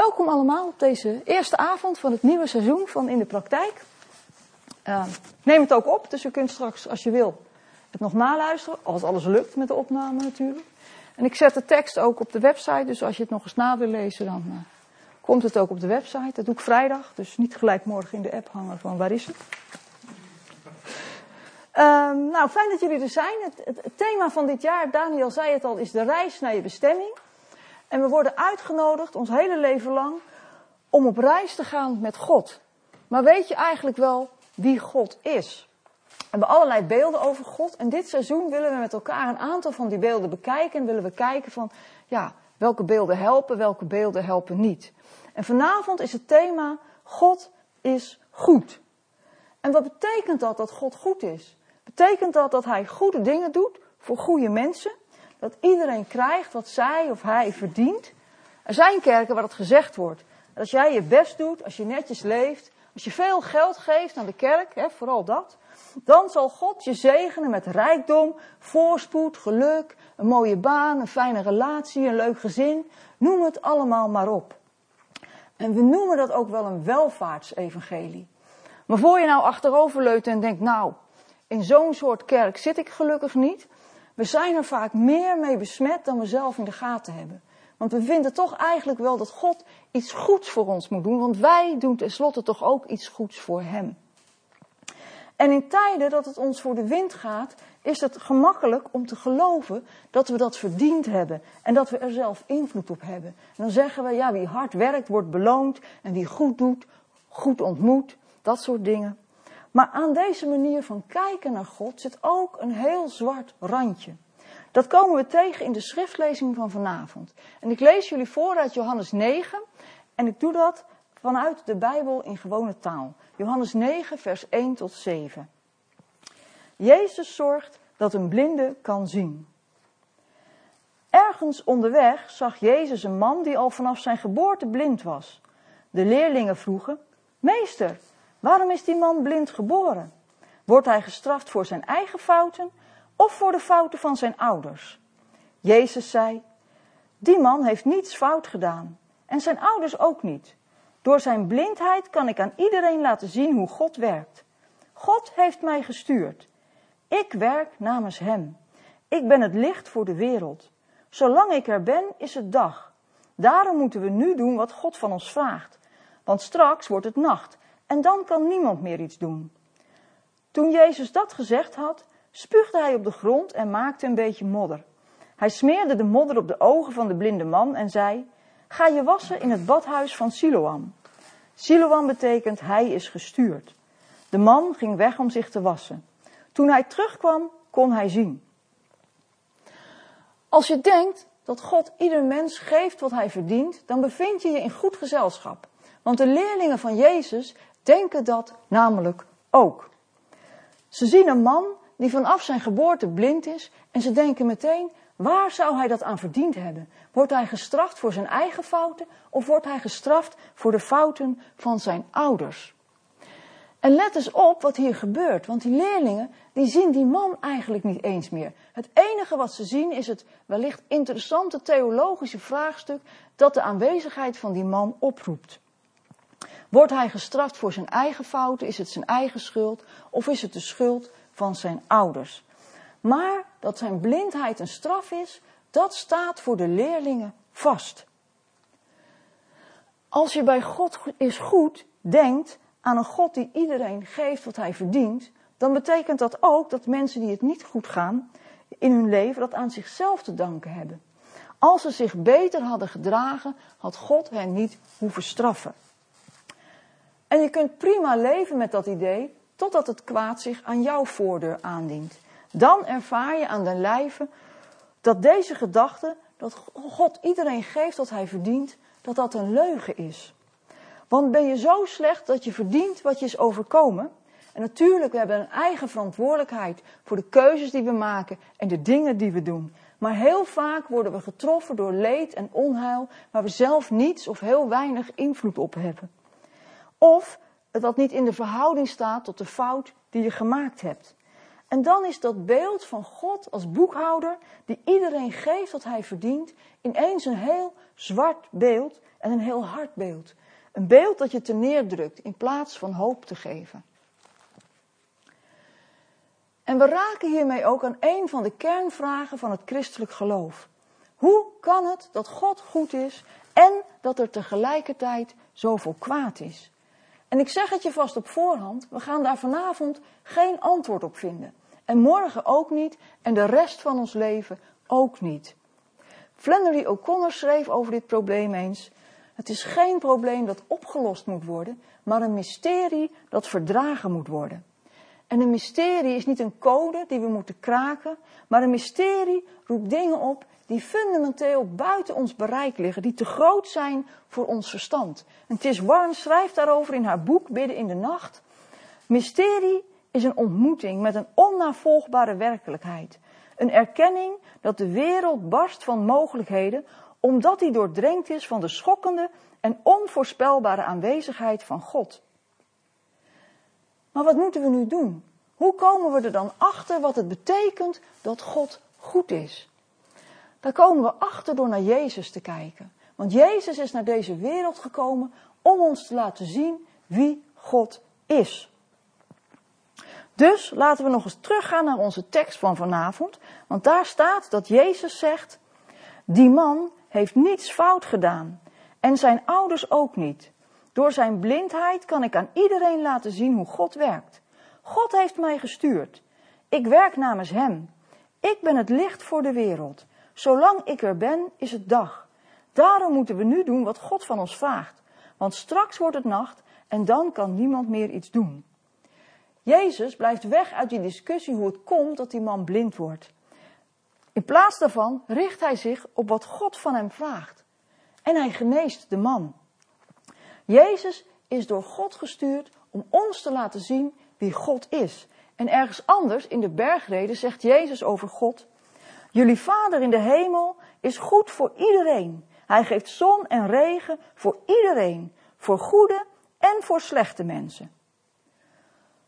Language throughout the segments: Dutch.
Welkom allemaal op deze eerste avond van het nieuwe seizoen van In de Praktijk. Uh, neem het ook op, dus u kunt straks, als je wil, het nog naluisteren. Als alles lukt met de opname natuurlijk. En ik zet de tekst ook op de website, dus als je het nog eens na wil lezen, dan uh, komt het ook op de website. Dat doe ik vrijdag, dus niet gelijk morgen in de app hangen van waar is het. Uh, nou, fijn dat jullie er zijn. Het thema van dit jaar, Daniel zei het al, is de reis naar je bestemming. En we worden uitgenodigd ons hele leven lang om op reis te gaan met God. Maar weet je eigenlijk wel wie God is? We hebben allerlei beelden over God. En dit seizoen willen we met elkaar een aantal van die beelden bekijken. En willen we kijken van, ja, welke beelden helpen, welke beelden helpen niet. En vanavond is het thema God is goed. En wat betekent dat dat God goed is? Betekent dat dat hij goede dingen doet voor goede mensen? Dat iedereen krijgt wat zij of hij verdient. Er zijn kerken waar het gezegd wordt. Als jij je best doet, als je netjes leeft, als je veel geld geeft aan de kerk, hè, vooral dat, dan zal God je zegenen met rijkdom, voorspoed, geluk, een mooie baan, een fijne relatie, een leuk gezin. Noem het allemaal maar op. En we noemen dat ook wel een welvaartsevangelie. Maar voor je nou achteroverleunt en denkt, nou, in zo'n soort kerk zit ik gelukkig niet, we zijn er vaak meer mee besmet dan we zelf in de gaten hebben. Want we vinden toch eigenlijk wel dat God iets goeds voor ons moet doen, want wij doen tenslotte toch ook iets goeds voor Hem. En in tijden dat het ons voor de wind gaat, is het gemakkelijk om te geloven dat we dat verdiend hebben en dat we er zelf invloed op hebben. En dan zeggen we, ja, wie hard werkt wordt beloond en wie goed doet, goed ontmoet, dat soort dingen. Maar aan deze manier van kijken naar God zit ook een heel zwart randje. Dat komen we tegen in de schriftlezing van vanavond. En ik lees jullie voor uit Johannes 9 en ik doe dat vanuit de Bijbel in gewone taal. Johannes 9, vers 1 tot 7. Jezus zorgt dat een blinde kan zien. Ergens onderweg zag Jezus een man die al vanaf zijn geboorte blind was. De leerlingen vroegen: Meester, Waarom is die man blind geboren? Wordt hij gestraft voor zijn eigen fouten of voor de fouten van zijn ouders? Jezus zei: Die man heeft niets fout gedaan en zijn ouders ook niet. Door zijn blindheid kan ik aan iedereen laten zien hoe God werkt. God heeft mij gestuurd. Ik werk namens Hem. Ik ben het licht voor de wereld. Zolang ik er ben, is het dag. Daarom moeten we nu doen wat God van ons vraagt. Want straks wordt het nacht en dan kan niemand meer iets doen. Toen Jezus dat gezegd had, spuugde hij op de grond en maakte een beetje modder. Hij smeerde de modder op de ogen van de blinde man en zei: Ga je wassen in het badhuis van Siloam. Siloam betekent hij is gestuurd. De man ging weg om zich te wassen. Toen hij terugkwam, kon hij zien. Als je denkt dat God ieder mens geeft wat hij verdient, dan bevind je je in goed gezelschap. Want de leerlingen van Jezus denken dat namelijk ook. Ze zien een man die vanaf zijn geboorte blind is en ze denken meteen, waar zou hij dat aan verdiend hebben? Wordt hij gestraft voor zijn eigen fouten of wordt hij gestraft voor de fouten van zijn ouders? En let eens op wat hier gebeurt, want die leerlingen die zien die man eigenlijk niet eens meer. Het enige wat ze zien is het wellicht interessante theologische vraagstuk dat de aanwezigheid van die man oproept. Wordt hij gestraft voor zijn eigen fouten? Is het zijn eigen schuld? Of is het de schuld van zijn ouders? Maar dat zijn blindheid een straf is, dat staat voor de leerlingen vast. Als je bij God is goed denkt aan een God die iedereen geeft wat hij verdient, dan betekent dat ook dat mensen die het niet goed gaan in hun leven dat aan zichzelf te danken hebben. Als ze zich beter hadden gedragen, had God hen niet hoeven straffen. En je kunt prima leven met dat idee totdat het kwaad zich aan jouw voordeur aandient. Dan ervaar je aan de lijve dat deze gedachte, dat God iedereen geeft wat hij verdient, dat dat een leugen is. Want ben je zo slecht dat je verdient wat je is overkomen? En natuurlijk, we hebben een eigen verantwoordelijkheid voor de keuzes die we maken en de dingen die we doen. Maar heel vaak worden we getroffen door leed en onheil waar we zelf niets of heel weinig invloed op hebben. Of dat niet in de verhouding staat tot de fout die je gemaakt hebt. En dan is dat beeld van God als boekhouder, die iedereen geeft wat hij verdient, ineens een heel zwart beeld en een heel hard beeld. Een beeld dat je te neerdrukt in plaats van hoop te geven. En we raken hiermee ook aan een van de kernvragen van het christelijk geloof. Hoe kan het dat God goed is en dat er tegelijkertijd zoveel kwaad is? En ik zeg het je vast op voorhand, we gaan daar vanavond geen antwoord op vinden. En morgen ook niet en de rest van ons leven ook niet. Flannery O'Connor schreef over dit probleem eens: Het is geen probleem dat opgelost moet worden, maar een mysterie dat verdragen moet worden. En een mysterie is niet een code die we moeten kraken, maar een mysterie roept dingen op die fundamenteel buiten ons bereik liggen, die te groot zijn voor ons verstand. En Tis Warren schrijft daarover in haar boek Bidden in de Nacht. Mysterie is een ontmoeting met een onnavolgbare werkelijkheid. Een erkenning dat de wereld barst van mogelijkheden, omdat die doordrenkt is van de schokkende en onvoorspelbare aanwezigheid van God. Maar wat moeten we nu doen? Hoe komen we er dan achter wat het betekent dat God goed is? Daar komen we achter door naar Jezus te kijken. Want Jezus is naar deze wereld gekomen om ons te laten zien wie God is. Dus laten we nog eens teruggaan naar onze tekst van vanavond. Want daar staat dat Jezus zegt: Die man heeft niets fout gedaan. En zijn ouders ook niet. Door zijn blindheid kan ik aan iedereen laten zien hoe God werkt. God heeft mij gestuurd. Ik werk namens Hem. Ik ben het licht voor de wereld. Zolang ik er ben, is het dag. Daarom moeten we nu doen wat God van ons vraagt. Want straks wordt het nacht en dan kan niemand meer iets doen. Jezus blijft weg uit die discussie hoe het komt dat die man blind wordt. In plaats daarvan richt hij zich op wat God van hem vraagt. En hij geneest de man. Jezus is door God gestuurd om ons te laten zien wie God is. En ergens anders in de bergreden zegt Jezus over God: Jullie Vader in de hemel is goed voor iedereen. Hij geeft zon en regen voor iedereen, voor goede en voor slechte mensen.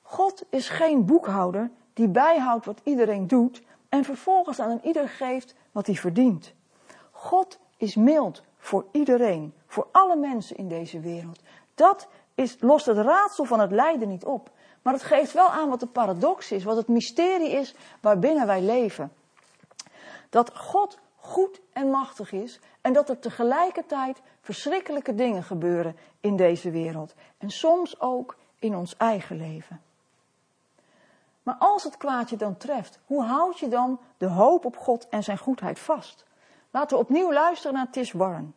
God is geen boekhouder die bijhoudt wat iedereen doet en vervolgens aan een ieder geeft wat hij verdient. God is mild voor iedereen, voor alle mensen in deze wereld. Dat is, lost het raadsel van het lijden niet op. Maar het geeft wel aan wat de paradox is, wat het mysterie is waarbinnen wij leven. Dat God goed en machtig is en dat er tegelijkertijd verschrikkelijke dingen gebeuren in deze wereld. En soms ook in ons eigen leven. Maar als het kwaadje dan treft, hoe houd je dan de hoop op God en zijn goedheid vast? Laten we opnieuw luisteren naar Tish Warren.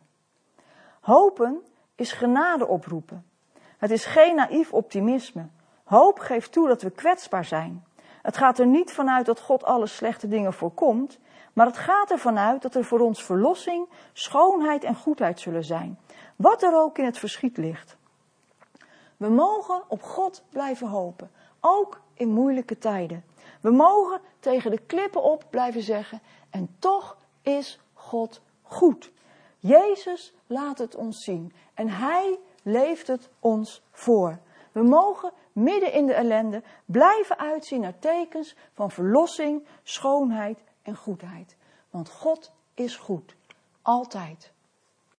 Hopen is genade oproepen. Het is geen naïef optimisme. Hoop geeft toe dat we kwetsbaar zijn. Het gaat er niet vanuit dat God alle slechte dingen voorkomt, maar het gaat ervan uit dat er voor ons verlossing, schoonheid en goedheid zullen zijn, wat er ook in het verschiet ligt. We mogen op God blijven hopen, ook in moeilijke tijden. We mogen tegen de klippen op blijven zeggen, en toch is God goed. Jezus laat het ons zien en Hij leeft het ons voor. We mogen midden in de ellende blijven uitzien naar tekens van verlossing, schoonheid en goedheid. Want God is goed. Altijd.